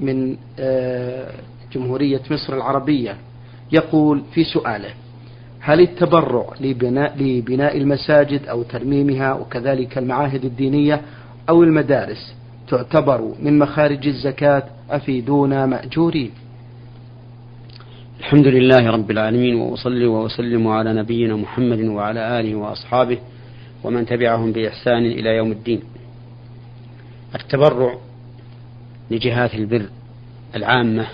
من آه، جمهورية مصر العربية يقول في سؤاله هل التبرع لبناء, لبناء المساجد أو ترميمها وكذلك المعاهد الدينية أو المدارس تعتبر من مخارج الزكاة أفيدونا مأجورين؟ الحمد لله رب العالمين وأصلي وأسلم على نبينا محمد وعلى آله وأصحابه ومن تبعهم بإحسان إلى يوم الدين. التبرع لجهات البر العامة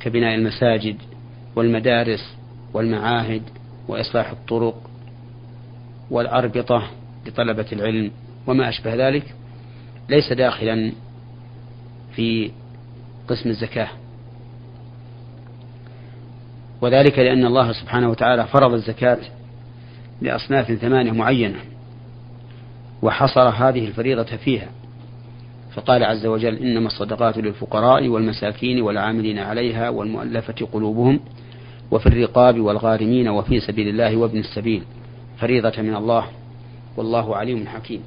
كبناء المساجد والمدارس والمعاهد وإصلاح الطرق والأربطة لطلبة العلم وما أشبه ذلك ليس داخلا في قسم الزكاة. وذلك لأن الله سبحانه وتعالى فرض الزكاة لأصناف ثمانية معينة وحصر هذه الفريضة فيها. فقال عز وجل إنما الصدقات للفقراء والمساكين والعاملين عليها والمؤلفة قلوبهم وفي الرقاب والغارمين وفي سبيل الله وابن السبيل فريضة من الله والله عليم حكيم.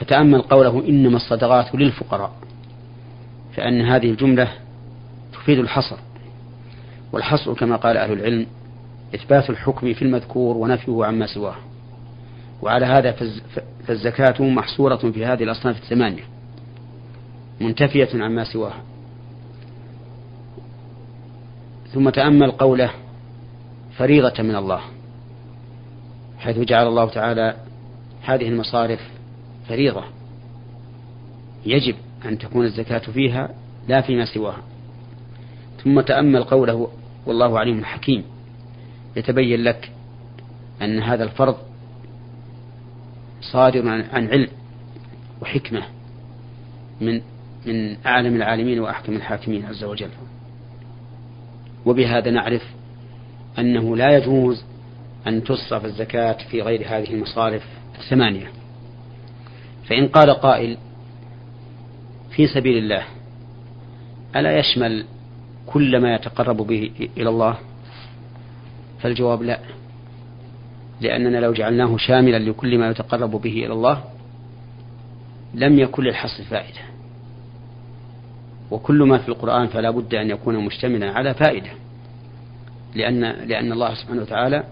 فتأمل قوله إنما الصدقات للفقراء فأن هذه الجملة تفيد الحصر والحصر كما قال أهل العلم إثبات الحكم في المذكور ونفيه عما سواه. وعلى هذا فالزكاة محصورة في هذه الأصناف الثمانية منتفية عما سواها. ثم تأمل قوله فريضة من الله حيث جعل الله تعالى هذه المصارف فريضة. يجب أن تكون الزكاة فيها لا فيما سواها. ثم تأمل قوله والله عليم حكيم يتبين لك أن هذا الفرض صادر عن علم وحكمة من من أعلم العالمين وأحكم الحاكمين عز وجل. وبهذا نعرف أنه لا يجوز أن تصرف الزكاة في غير هذه المصارف الثمانية. فإن قال قائل في سبيل الله ألا يشمل كل ما يتقرب به إلى الله؟ فالجواب لا. لأننا لو جعلناه شاملا لكل ما يتقرب به إلى الله لم يكن للحصر فائدة. وكل ما في القرآن فلا بد أن يكون مشتملا على فائدة. لأن لأن الله سبحانه وتعالى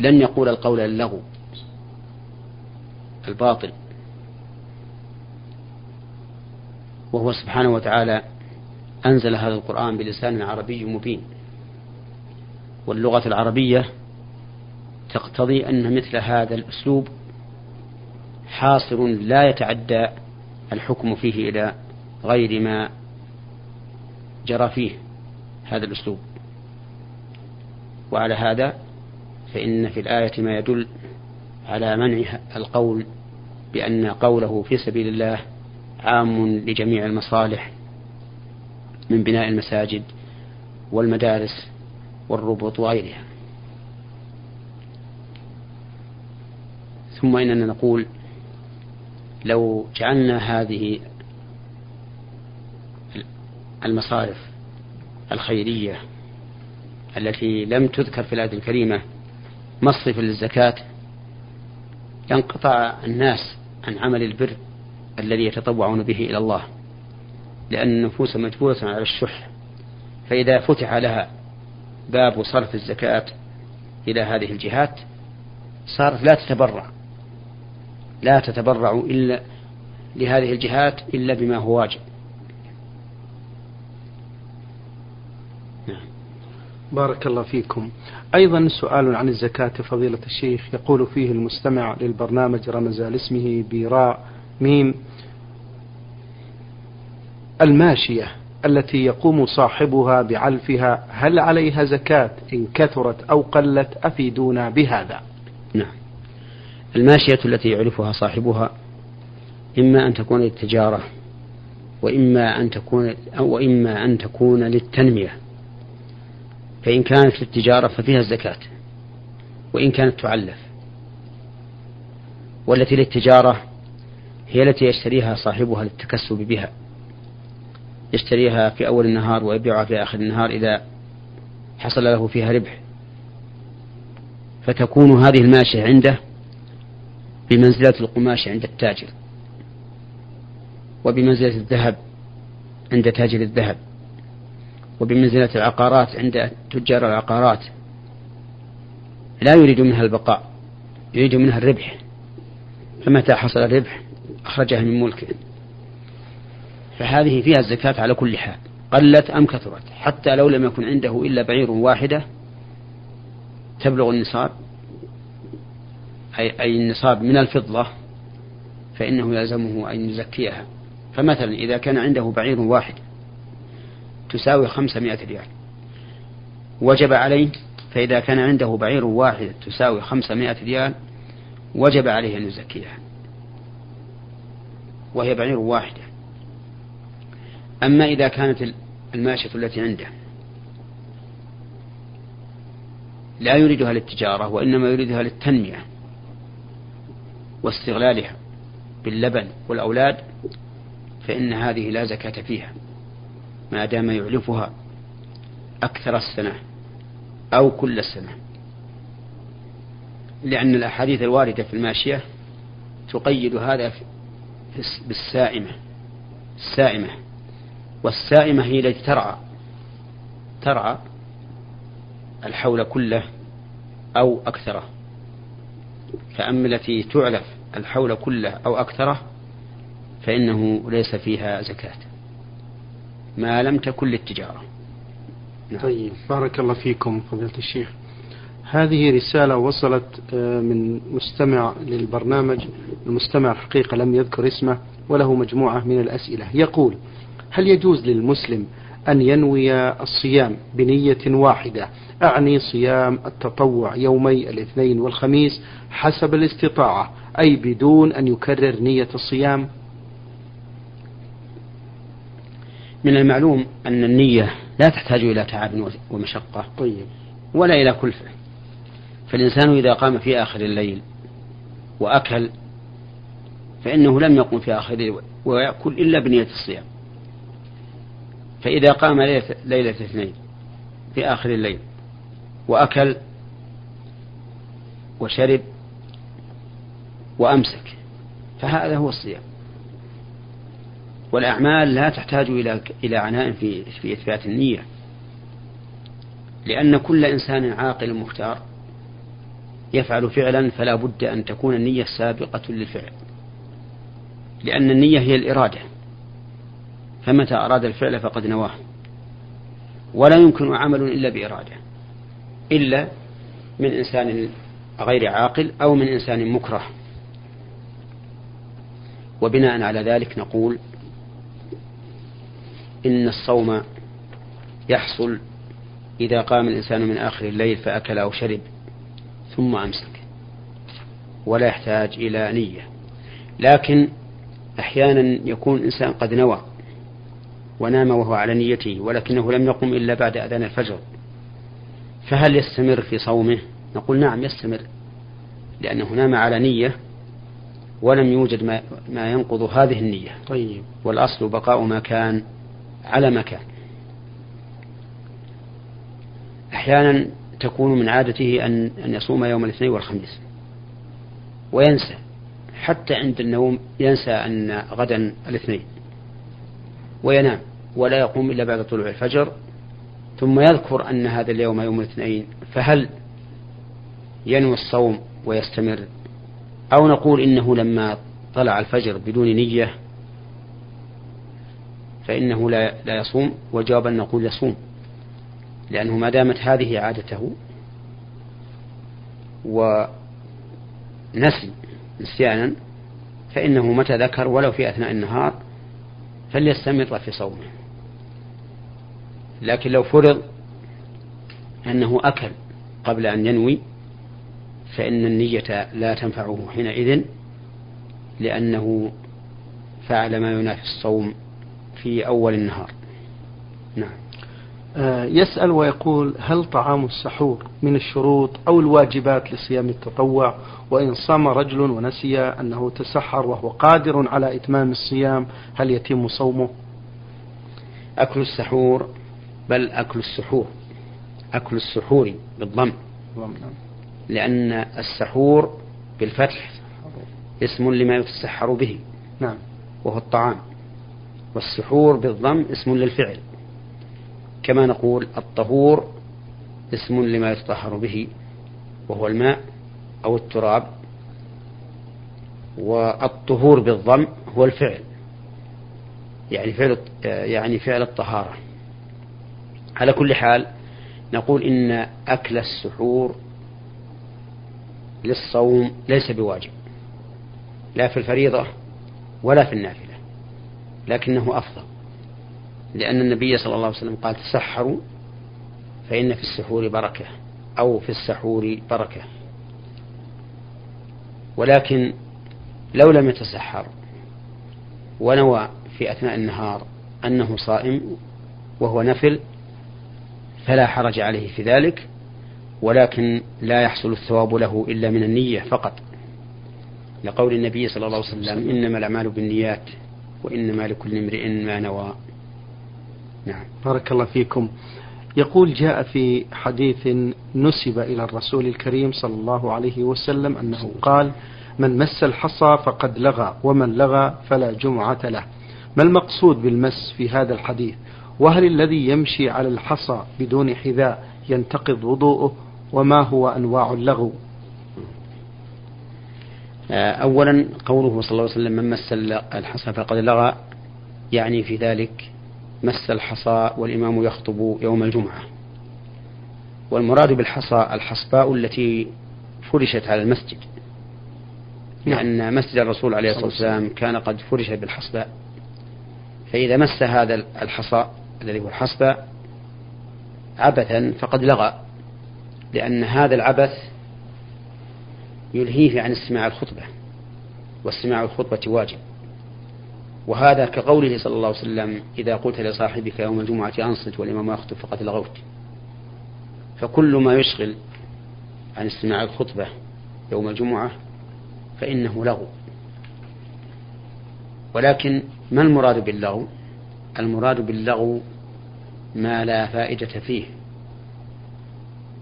لن يقول القول اللغو الباطل. وهو سبحانه وتعالى أنزل هذا القرآن بلسان عربي مبين. واللغة العربية تقتضي أن مثل هذا الأسلوب حاصر لا يتعدى الحكم فيه إلى غير ما جرى فيه هذا الأسلوب. وعلى هذا فإن في الآية ما يدل على منع القول بأن قوله في سبيل الله عام لجميع المصالح من بناء المساجد والمدارس والربط وغيرها. ثم إننا نقول لو جعلنا هذه المصارف الخيرية التي لم تذكر في الآية الكريمة مصرفا للزكاة ينقطع الناس عن عمل البر الذي يتطوعون به إلى الله لأن النفوس مجبولة على الشح فإذا فتح لها باب صرف الزكاة إلى هذه الجهات. صارت لا تتبرع. لا تتبرع إلا لهذه الجهات إلا بما هو واجب. نعم. بارك الله فيكم. أيضا سؤال عن الزكاة فضيلة الشيخ. يقول فيه المستمع للبرنامج رمز لاسمه براء ميم. الماشية. التي يقوم صاحبها بعلفها هل عليها زكاة؟ إن كثرت أو قلت أفيدونا بهذا. نعم. الماشية التي يعرفها صاحبها إما أن تكون للتجارة وإما أن تكون أو وإما أن تكون للتنمية. فإن كانت للتجارة ففيها الزكاة وإن كانت تعلف. والتي للتجارة هي التي يشتريها صاحبها للتكسب بها. يشتريها في أول النهار ويبيعها في آخر النهار إذا حصل له فيها ربح. فتكون هذه الماشية عنده بمنزلة القماش عند التاجر وبمنزلة الذهب عند تاجر الذهب وبمنزلة العقارات عند تجار العقارات. لا يريد منها البقاء يريد منها الربح. فمتى حصل الربح؟ أخرجها من ملكه. فهذه فيها الزكاة على كل حال. قلت أم كثرت؟ حتى لو لم يكن عنده إلا بعير واحدة تبلغ النصاب أي, أي النصاب من الفضة فإنه يلزمه أن يزكيها. فمثلا إذا كان عنده بعير واحد تساوي خمسمائة ريال وجب عليه فإذا كان عنده بعير واحد تساوي خمسمائة ريال وجب عليه أن يزكيها. وهي بعير واحدة. أما إذا كانت الماشية التي عنده لا يريدها للتجارة وإنما يريدها للتنمية واستغلالها باللبن والأولاد فإن هذه لا زكاة فيها ما دام يعلفها أكثر السنة أو كل السنة. لأن الأحاديث الواردة في الماشية تقيد هذا بالسائمة السائمة. والسائمة هي التي ترعى ترعى الحول كله أو أكثره. فأما التي تعلف الحول كله أو أكثره فإنه ليس فيها زكاة ما لم تكن للتجارة. نعم. طيب بارك الله فيكم فضيلة الشيخ. هذه رسالة وصلت آه، من مستمع للبرنامج المستمع الحقيقة لم يذكر اسمه وله مجموعة من الأسئلة. يقول هل يجوز للمسلم أن ينوي الصيام بنية واحدة؟ أعني صيام التطوع يومي الاثنين والخميس حسب الاستطاعة أي بدون أن يكرر نية الصيام؟ من المعلوم أن النية لا تحتاج إلى تعب ومشقة طيب. ولا إلى كلفة فالإنسان إذا قام في آخر الليل وأكل فإنه لم يقم في آخر الليل ويأكل إلا بنية الصيام. فإذا قام ليلة, اثنين في آخر الليل وأكل وشرب وأمسك فهذا هو الصيام. والأعمال لا تحتاج إلى إلى عناء في في إثبات النية لأن كل إنسان عاقل مختار يفعل فعلا فلا بد أن تكون النية سابقة للفعل لأن النية هي الإرادة. فمتى أراد الفعل فقد نواه. ولا يمكن عمل إلا بإرادة. إلا من إنسان غير عاقل أو من إنسان مكره. وبناء على ذلك نقول إن الصوم يحصل إذا قام الإنسان من آخر الليل فأكل أو شرب ثم أمسك. ولا يحتاج إلى نية. لكن أحيانا يكون الإنسان قد نوى. ونام وهو على نيته ولكنه لم يقم إلا بعد أذان الفجر. فهل يستمر في صومه؟ نقول نعم يستمر لأنه نام على نية ولم يوجد ما, ما ينقض هذه النية. طيب. والأصل بقاء ما كان على مكان أحيانا تكون من عادته أن أن يصوم يوم الاثنين والخميس وينسى حتى عند النوم ينسى أن غدا الاثنين. وينام ولا يقوم إلا بعد طلوع الفجر ثم يذكر أن هذا اليوم يوم الاثنين فهل ينوي الصوم ويستمر؟ أو نقول إنه لما طلع الفجر بدون نية فإنه لا لا يصوم والجواب أن نقول يصوم لأنه ما دامت هذه عادته ونسي نسيانا فإنه متى ذكر ولو في أثناء النهار فليستمر في صومه. لكن لو فرض أنه أكل قبل أن ينوي فإن النية لا تنفعه حينئذ لأنه فعل ما ينافي الصوم في أول النهار. نعم. يسأل ويقول هل طعام السحور من الشروط أو الواجبات لصيام التطوع؟ وإن صام رجل ونسي أنه تسحر وهو قادر على إتمام الصيام هل يتم صومه؟ أكل السحور بل أكل السحور. أكل السحور بالضم نعم. لأن السحور بالفتح اسم لما يتسحر به نعم. وهو الطعام. والسحور بالضم اسم للفعل. كما نقول الطهور اسم لما يتطهر به وهو الماء أو التراب والطهور بالضم هو الفعل يعني فعل يعني فعل الطهارة. على كل حال نقول إن أكل السحور للصوم ليس بواجب لا في الفريضة ولا في النافلة لكنه أفضل. لأن النبي صلى الله عليه وسلم قال تسحروا فإن في السحور بركة أو في السحور بركة. ولكن لو لم يتسحر ونوى في أثناء النهار أنه صائم وهو نفل فلا حرج عليه في ذلك ولكن لا يحصل الثواب له إلا من النية فقط. لقول النبي صلى الله عليه وسلم إنما الأعمال بالنيات وإنما لكل امرئ ما نوى. نعم. بارك الله فيكم. يقول جاء في حديث نسب إلى الرسول الكريم صلى الله عليه وسلم أنه قال من مس الحصى فقد لغى ومن لغى فلا جمعة له. ما المقصود بالمس في هذا الحديث؟ وهل الذي يمشي على الحصى بدون حذاء ينتقض وضوءه؟ وما هو أنواع اللغو؟ آه، أولا قوله صلى الله عليه وسلم من مس الحصى فقد لغى يعني في ذلك مس الحصى والإمام يخطب يوم الجمعة. والمراد بالحصى الحصباء التي فرشت على المسجد. نعم. لأن مسجد الرسول عليه الصلاة والسلام كان قد فرش بالحصباء. فإذا مس هذا الحصى الذي هو الحصباء عبثا فقد لغى. لأن هذا العبث يلهيه عن استماع الخطبة. واستماع الخطبة واجب. وهذا كقوله صلى الله عليه وسلم إذا قلت لصاحبك يوم الجمعة أنصت والإمام يخطب فقد لغوت. فكل ما يشغل عن استماع الخطبة يوم الجمعة فإنه لغو. ولكن ما المراد باللغو؟ المراد باللغو ما لا فائدة فيه.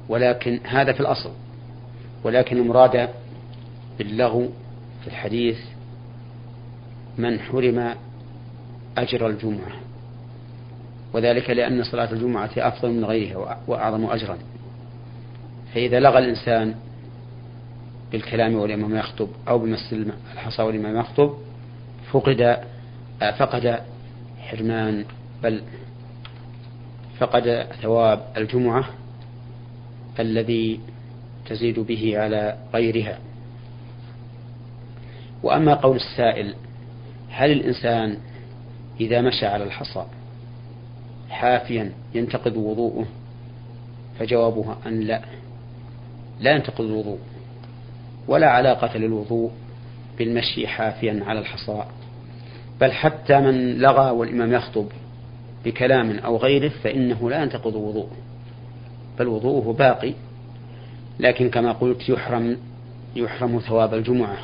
ولكن هذا في الأصل. ولكن المراد باللغو في الحديث من حرم أجر الجمعة. وذلك لأن صلاة الجمعة أفضل من غيرها وأعظم أجرا. فإذا لغى الإنسان بالكلام والإمام يخطب أو بمس الحصى والإمام يخطب فقد فقد حرمان بل فقد ثواب الجمعة الذي تزيد به على غيرها. وأما قول السائل هل الإنسان إذا مشى على الحصى حافيا ينتقض وضوءه؟ فجوابها أن لا لا ينتقض الوضوء ولا علاقة للوضوء بالمشي حافيا على الحصى. بل حتى من لغى والإمام يخطب بكلام أو غيره فإنه لا ينتقض وضوءه بل وضوءه باقي. لكن كما قلت يحرم يحرم ثواب الجمعة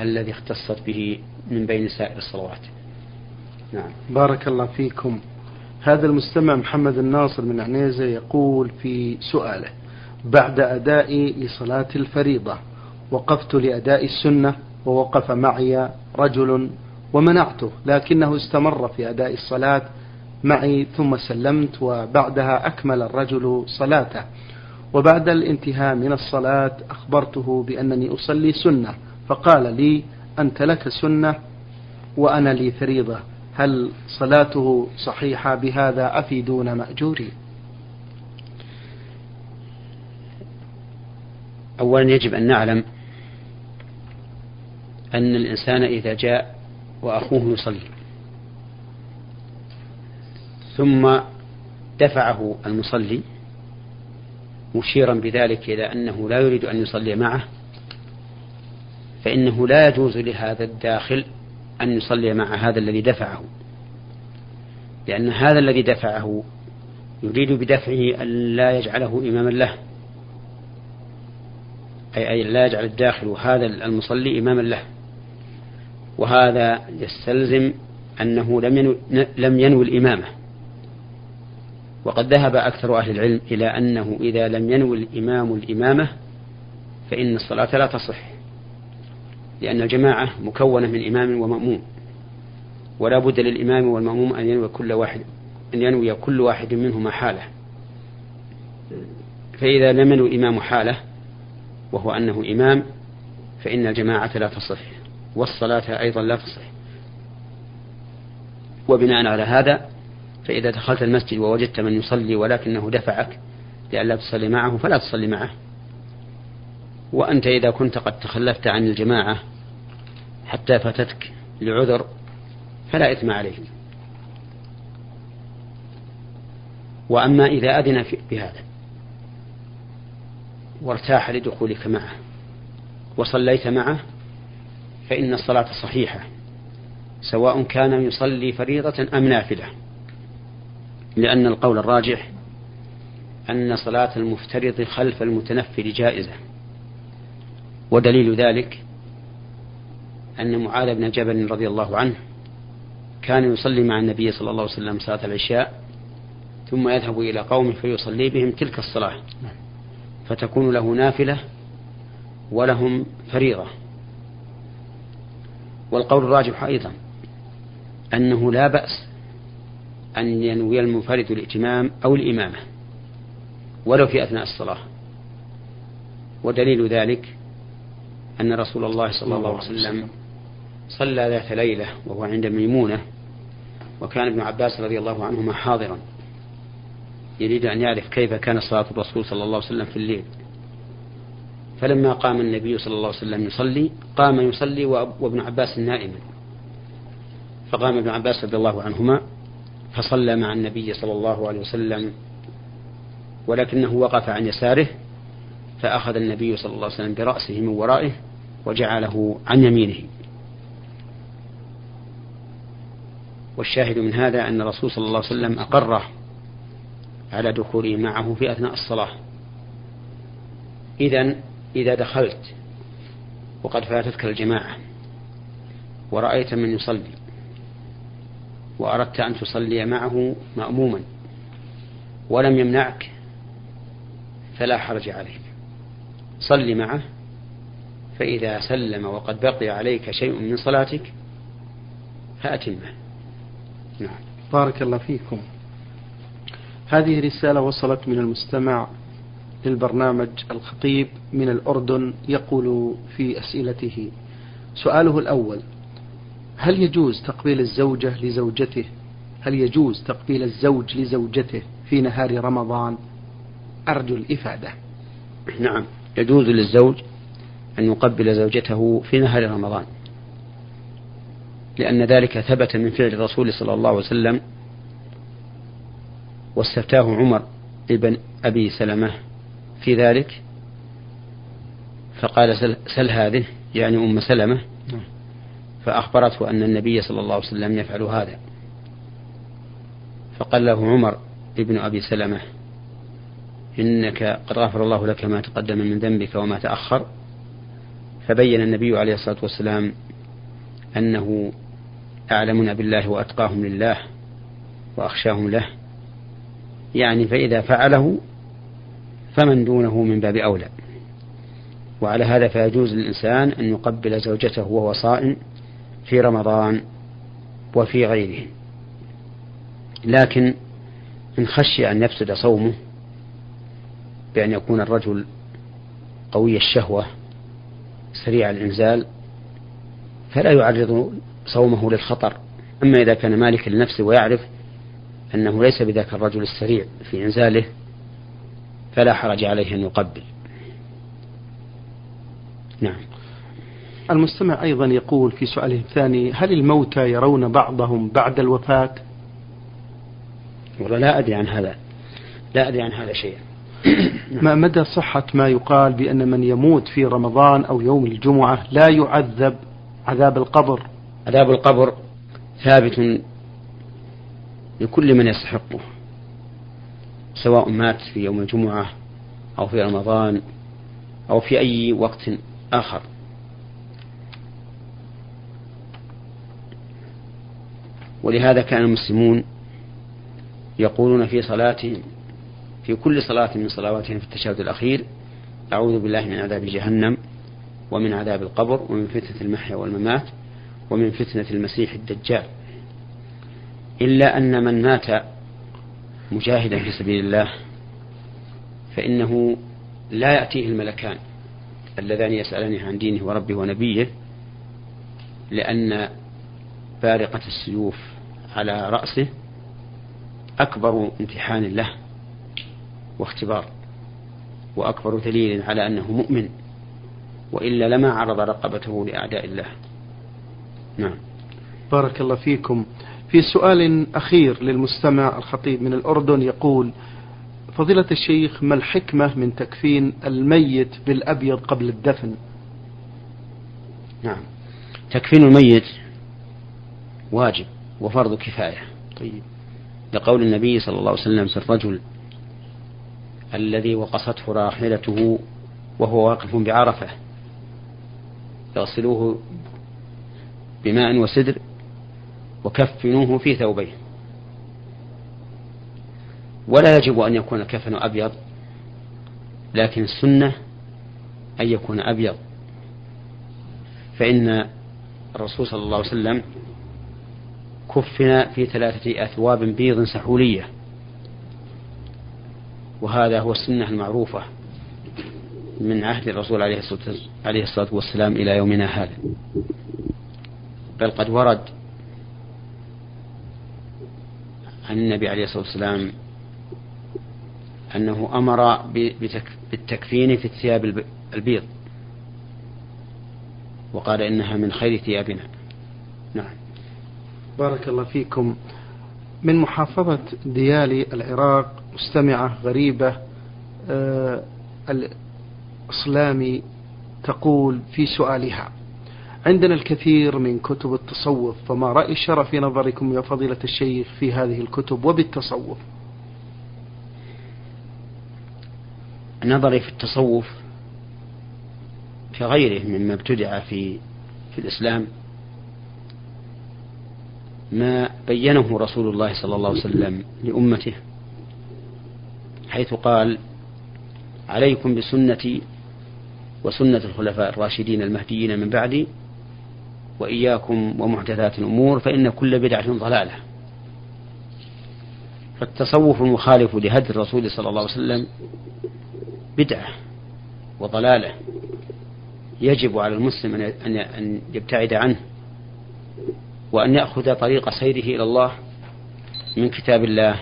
الذي اختصت به من بين سائر الصلوات. نعم. بارك الله فيكم. هذا المستمع محمد الناصر من عنيزة يقول في سؤاله بعد أدائي لصلاة الفريضة وقفت لأداء السنة ووقف معي رجل ومنعته لكنه استمر في أداء الصلاة معي ثم سلمت وبعدها أكمل الرجل صلاته. وبعد الانتهاء من الصلاة أخبرته بأنني أصلي سنة فقال لي أنت لك سنة وأنا لي فريضة. هل صلاته صحيحة بهذا أفيدون مأجوري أولا يجب أن نعلم أن الإنسان إذا جاء وأخوه يصلي ثم دفعه المصلي مشيرا بذلك إلى أنه لا يريد أن يصلي معه فإنه لا يجوز لهذا الداخل أن يصلي مع هذا الذي دفعه. لأن هذا الذي دفعه يريد بدفعه أن لا يجعله إماما له. أي, أي لا يجعل الداخل هذا المصلي إماما له. وهذا يستلزم أنه لم ينو لم ينوي الإمامة. وقد ذهب أكثر أهل العلم إلى أنه إذا لم ينوي الإمام الإمامة فإن الصلاة لا تصح. لأن الجماعة مكونة من إمام ومأموم. ولا بد للإمام والمأموم أن ينوي كل واحد أن ينوي كل واحد منهما حالة. فإذا لم ينوي الإمام حالة وهو أنه إمام فإن الجماعة لا تصح والصلاة أيضا لا تصح. وبناء على هذا فإذا دخلت المسجد ووجدت من يصلي ولكنه دفعك لئلا تصلي معه فلا تصلي معه. وأنت إذا كنت قد تخلفت عن الجماعة حتى فاتتك لعذر فلا إثم عليه وأما إذا أذن بهذا وارتاح لدخولك معه وصليت معه فإن الصلاة صحيحة سواء كان يصلي فريضة أم نافلة لأن القول الراجح أن صلاة المفترض خلف المتنفل جائزة ودليل ذلك أن معاذ بن جبل رضي الله عنه كان يصلي مع النبي صلى الله عليه وسلم صلاة العشاء ثم يذهب إلى قومه فيصلي بهم تلك الصلاة. فتكون له نافلة ولهم فريضة. والقول الراجح أيضا أنه لا بأس أن ينوي المنفرد الائتمام أو الإمامة ولو في أثناء الصلاة. ودليل ذلك أن رسول الله صلى الله عليه وسلم صلى ذات ليلة وهو عند ميمونة وكان ابن عباس رضي الله عنهما حاضرا. يريد أن يعرف كيف كان صلاة الرسول صلى الله عليه وسلم في الليل. فلما قام النبي صلى الله عليه وسلم يصلي قام يصلي وابن عباس نائما. فقام ابن عباس رضي الله عنهما فصلى مع النبي صلى الله عليه وسلم. ولكنه وقف عن يساره فأخذ النبي صلى الله عليه وسلم برأسه من ورائه وجعله عن يمينه. والشاهد من هذا أن الرسول صلى الله عليه وسلم أقره على دخوله معه في أثناء الصلاة. إذا إذا دخلت وقد فاتتك الجماعة ورأيت من يصلي وأردت أن تصلي معه مأموما ولم يمنعك فلا حرج عليك. صل معه فإذا سلم وقد بقي عليك شيء من صلاتك فأتمه. نعم. بارك الله فيكم. هذه رسالة وصلت من المستمع للبرنامج الخطيب من الأردن يقول في أسئلته سؤاله الأول هل يجوز تقبيل الزوجة لزوجته؟ هل يجوز تقبيل الزوج لزوجته في نهار رمضان؟ أرجو الإفادة. نعم. يجوز للزوج أن يقبل زوجته في نهار رمضان. لأن ذلك ثبت من فعل الرسول صلى الله عليه وسلم واستفتاه عمر ابن أبي سلمة في ذلك فقال سل, سل هذه يعني أم سلمة فأخبرته أن النبي صلى الله عليه وسلم يفعل هذا. فقال له عمر ابن أبي سلمة إنك قد غفر الله لك ما تقدم من ذنبك وما تأخر. فبين النبي عليه الصلاة والسلام أنه أعلمنا بالله وأتقاهم لله وأخشاهم له. يعني فإذا فعله فمن دونه من باب أولى. وعلى هذا فيجوز للإنسان أن يقبل زوجته وهو صائم في رمضان وفي غيره. لكن إن خشي أن يفسد صومه بأن يكون الرجل قوي الشهوة سريع الإنزال فلا يعرض صومه للخطر. أما إذا كان مالكا لنفسه ويعرف أنه ليس بذاك الرجل السريع في إنزاله فلا حرج عليه أن يقبل. نعم. المستمع أيضا يقول في سؤاله الثاني هل الموتى يرون بعضهم بعد الوفاة؟ والله لا أدري عن هذا. لا أدري عن هذا شيئا. ما مدى صحة ما يقال بأن من يموت في رمضان أو يوم الجمعة لا يعذب عذاب القبر؟ عذاب القبر ثابت لكل من يستحقه سواء مات في يوم الجمعة أو في رمضان أو في أي وقت آخر. ولهذا كان المسلمون يقولون في صلاتهم في كل صلاة من صلواتهم في التشهد الأخير أعوذ بالله من عذاب جهنم ومن عذاب القبر ومن فتنة المحيا والممات. ومن فتنة المسيح الدجال. إلا أن من مات مجاهدا في سبيل الله فإنه لا يأتيه الملكان اللذان يسألانه عن دينه وربه ونبيه لأن بارقة السيوف على رأسه أكبر امتحان له واختبار وأكبر دليل على أنه مؤمن وإلا لما عرض رقبته لأعداء الله. نعم. بارك الله فيكم. في سؤال أخير للمستمع الخطيب من الأردن يقول فضيلة الشيخ ما الحكمة من تكفين الميت بالأبيض قبل الدفن؟ نعم. تكفين الميت واجب وفرض كفاية. طيب. لقول النبي صلى الله عليه وسلم في الرجل الذي وقصته راحلته وهو واقف بعرفة يغسلوه بماء وسدر وكفنوه في ثوبين ولا يجب أن يكون الكفن أبيض لكن السنة أن يكون أبيض. فإن الرسول صلى الله عليه وسلم كفن في ثلاثة أثواب بيض سحولية وهذا هو السنة المعروفة من عهد الرسول عليه الصلاة والسلام إلى يومنا هذا. بل قد ورد عن النبي عليه الصلاة والسلام أنه أمر بالتكفين في الثياب البيض وقال إنها من خير ثيابنا. نعم. بارك الله فيكم. من محافظة ديالي العراق مستمعة غريبة آه الإسلامي تقول في سؤالها عندنا الكثير من كتب التصوف فما رأي الشرع في نظركم يا فضيلة الشيخ في هذه الكتب وبالتصوف؟ نظري في التصوف كغيره مما ابتدع في في الإسلام ما بينه رسول الله صلى الله عليه وسلم لأمته حيث قال عليكم بسنتي وسنة الخلفاء الراشدين المهديين من بعدي وإياكم ومحدثات الأمور فإن كل بدعة ضلالة. فالتصوف المخالف لهدي الرسول صلى الله عليه وسلم بدعة وضلالة. يجب على المسلم أن يبتعد عنه وأن يأخذ طريق سيره إلى الله من كتاب الله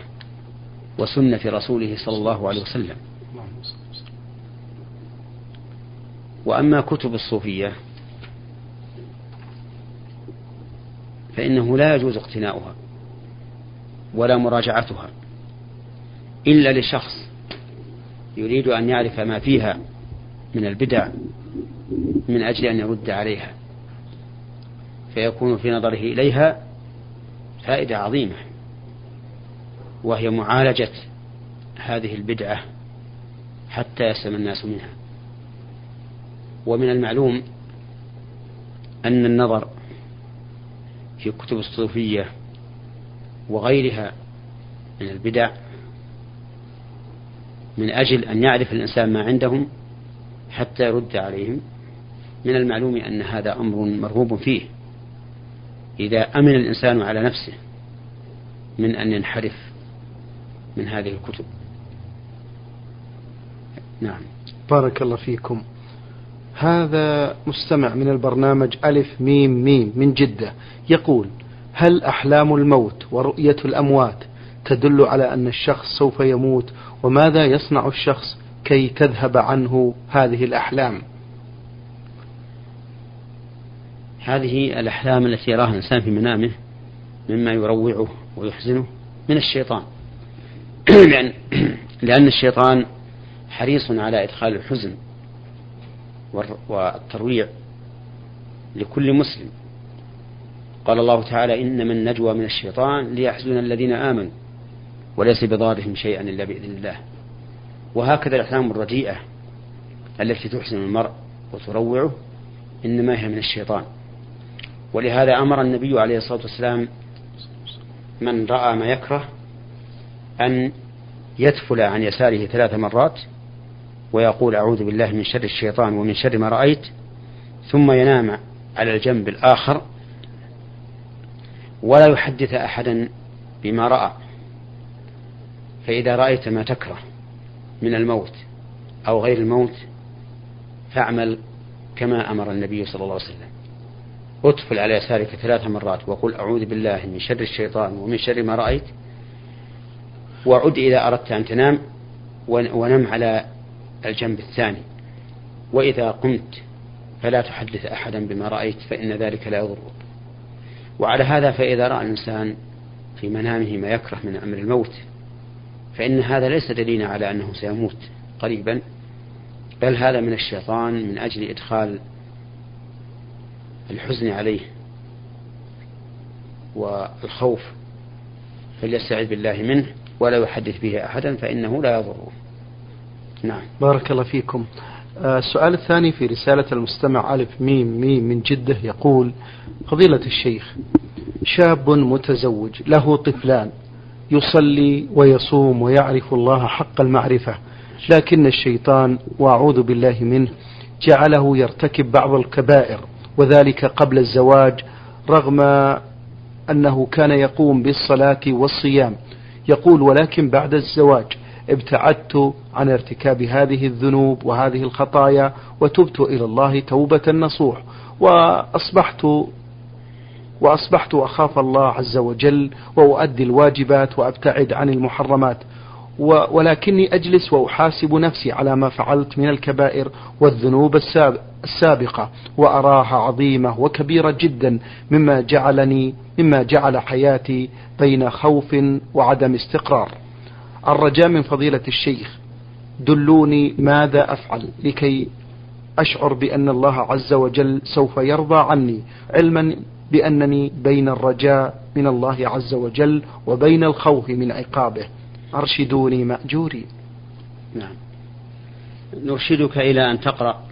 وسنة رسوله صلى الله عليه وسلم. وأما كتب الصوفية فإنه لا يجوز اقتناؤها ولا مراجعتها إلا لشخص يريد أن يعرف ما فيها من البدع من أجل أن يرد عليها فيكون في نظره إليها فائدة عظيمة وهي معالجة هذه البدعة حتى يسلم الناس منها. ومن المعلوم أن النظر في كتب الصوفية وغيرها من البدع من أجل أن يعرف الإنسان ما عندهم حتى يرد عليهم من المعلوم أن هذا أمر مرغوب فيه. إذا أمن الإنسان على نفسه من أن ينحرف من هذه الكتب. نعم. بارك الله فيكم. هذا مستمع من البرنامج ألف ميم ميم من جدة. يقول هل أحلام الموت ورؤية الأموات تدل على أن الشخص سوف يموت؟ وماذا يصنع الشخص كي تذهب عنه هذه الأحلام؟ هذه الأحلام التي يراها الإنسان في منامه مما يروعه ويحزنه من الشيطان. لأن, لأن الشيطان حريص على إدخال الحزن. والترويع لكل مسلم. قال الله تعالى إنما النجوى من الشيطان ليحزن الذين آمنوا وليس بضارهم شيئا إلا بإذن الله. وهكذا الأحلام الرديئة التي تحزن المرء وتروعه إنما هي من الشيطان. ولهذا أمر النبي عليه الصلاة والسلام من رأى ما يكره أن يتفل عن يساره ثلاث مرات ويقول أعوذ بالله من شر الشيطان ومن شر ما رأيت ثم ينام على الجنب الآخر ولا يحدث أحدا بما رأى. فإذا رأيت ما تكره من الموت أو غير الموت فاعمل كما أمر النبي صلى الله عليه وسلم. اتفل على يسارك ثلاث مرات وقل أعوذ بالله من شر الشيطان ومن شر ما رأيت وعد إذا أردت أن تنام ونم على الجنب الثاني. وإذا قمت فلا تحدث أحدا بما رأيت فإن ذلك لا يضرك وعلى هذا فإذا رأى الإنسان في منامه ما يكره من أمر الموت فإن هذا ليس دليلا على أنه سيموت قريبا بل هذا من الشيطان من أجل إدخال الحزن عليه والخوف فليستعذ بالله منه ولا يحدث به أحدا فإنه لا يضره. نعم. بارك الله فيكم. آه، السؤال الثاني في رسالة المستمع ألف ميم ميم من جدة يقول فضيلة الشيخ شاب متزوج له طفلان يصلي ويصوم ويعرف الله حق المعرفة لكن الشيطان وأعوذ بالله منه جعله يرتكب بعض الكبائر وذلك قبل الزواج رغم أنه كان يقوم بالصلاة والصيام يقول ولكن بعد الزواج ابتعدت عن ارتكاب هذه الذنوب وهذه الخطايا وتبت إلى الله توبة نصوح وأصبحت وأصبحت أخاف الله عز وجل وأؤدي الواجبات وأبتعد عن المحرمات. ولكني أجلس وأحاسب نفسي على ما فعلت من الكبائر والذنوب السابقة. وأراها عظيمة وكبيرة جدا مما جعلني مما جعل حياتي بين خوف وعدم استقرار. الرجاء من فضيلة الشيخ دلوني ماذا أفعل لكي أشعر بأن الله عز وجل سوف يرضى عني علما بأنني بين الرجاء من الله عز وجل وبين الخوف من عقابه. أرشدوني مأجوري. نعم. نرشدك إلى أن تقرأ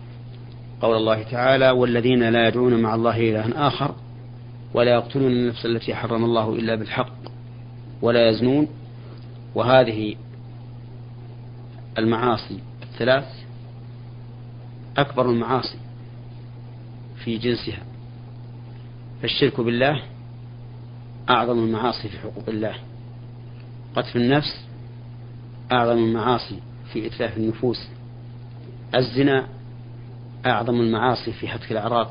قول الله تعالى والذين لا يدعون مع الله إلها آخر ولا يقتلون النفس التي حرم الله إلا بالحق ولا يزنون وهذه المعاصي الثلاث أكبر المعاصي في جنسها فالشرك بالله أعظم المعاصي في حقوق الله. قتل النفس أعظم المعاصي في إتلاف النفوس. الزنا أعظم المعاصي في هتك الأعراض.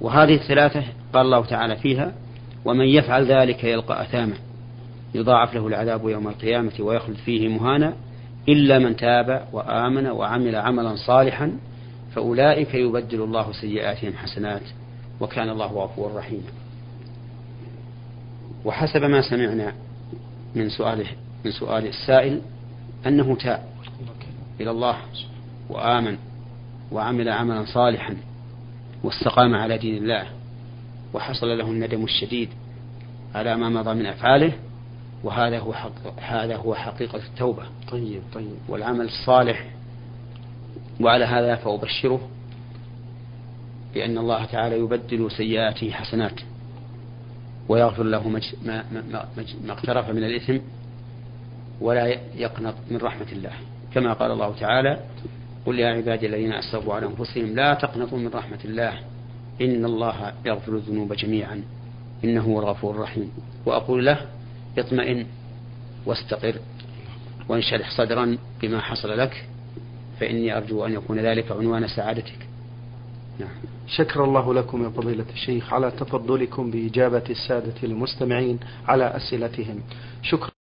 وهذه الثلاثة قال الله تعالى فيها ومن يفعل ذلك يلقى أثاما. يضاعف له العذاب يوم القيامة ويخلد فيه مهانا إلا من تاب وآمن وعمل عملا صالحا فأولئك يبدل الله سيئاتهم حسنات وكان الله غفورا رحيما. وحسب ما سمعنا من سؤاله من سؤال السائل أنه تاب إلى الله وآمن وعمل عملا صالحا واستقام على دين الله وحصل له الندم الشديد على ما مضى من أفعاله وهذا هو حق هذا هو حقيقة التوبة. طيب طيب. والعمل الصالح وعلى هذا فأبشره بأن الله تعالى يبدل سيئاته حسنات ويغفر له ما, ما, ما, ما اقترف من الإثم ولا يقنط من رحمة الله. كما قال الله تعالى قل يا عبادي الذين أسرفوا على أنفسهم لا تقنطوا من رحمة الله. إن الله يغفر الذنوب جميعا. إنه هو الغفور الرحيم وأقول له اطمئن واستقر وانشرح صدرا بما حصل لك فإني أرجو أن يكون ذلك عنوان سعادتك. نعم. شكر الله لكم يا فضيلة الشيخ على تفضلكم بإجابة السادة المستمعين على أسئلتهم. شكرا.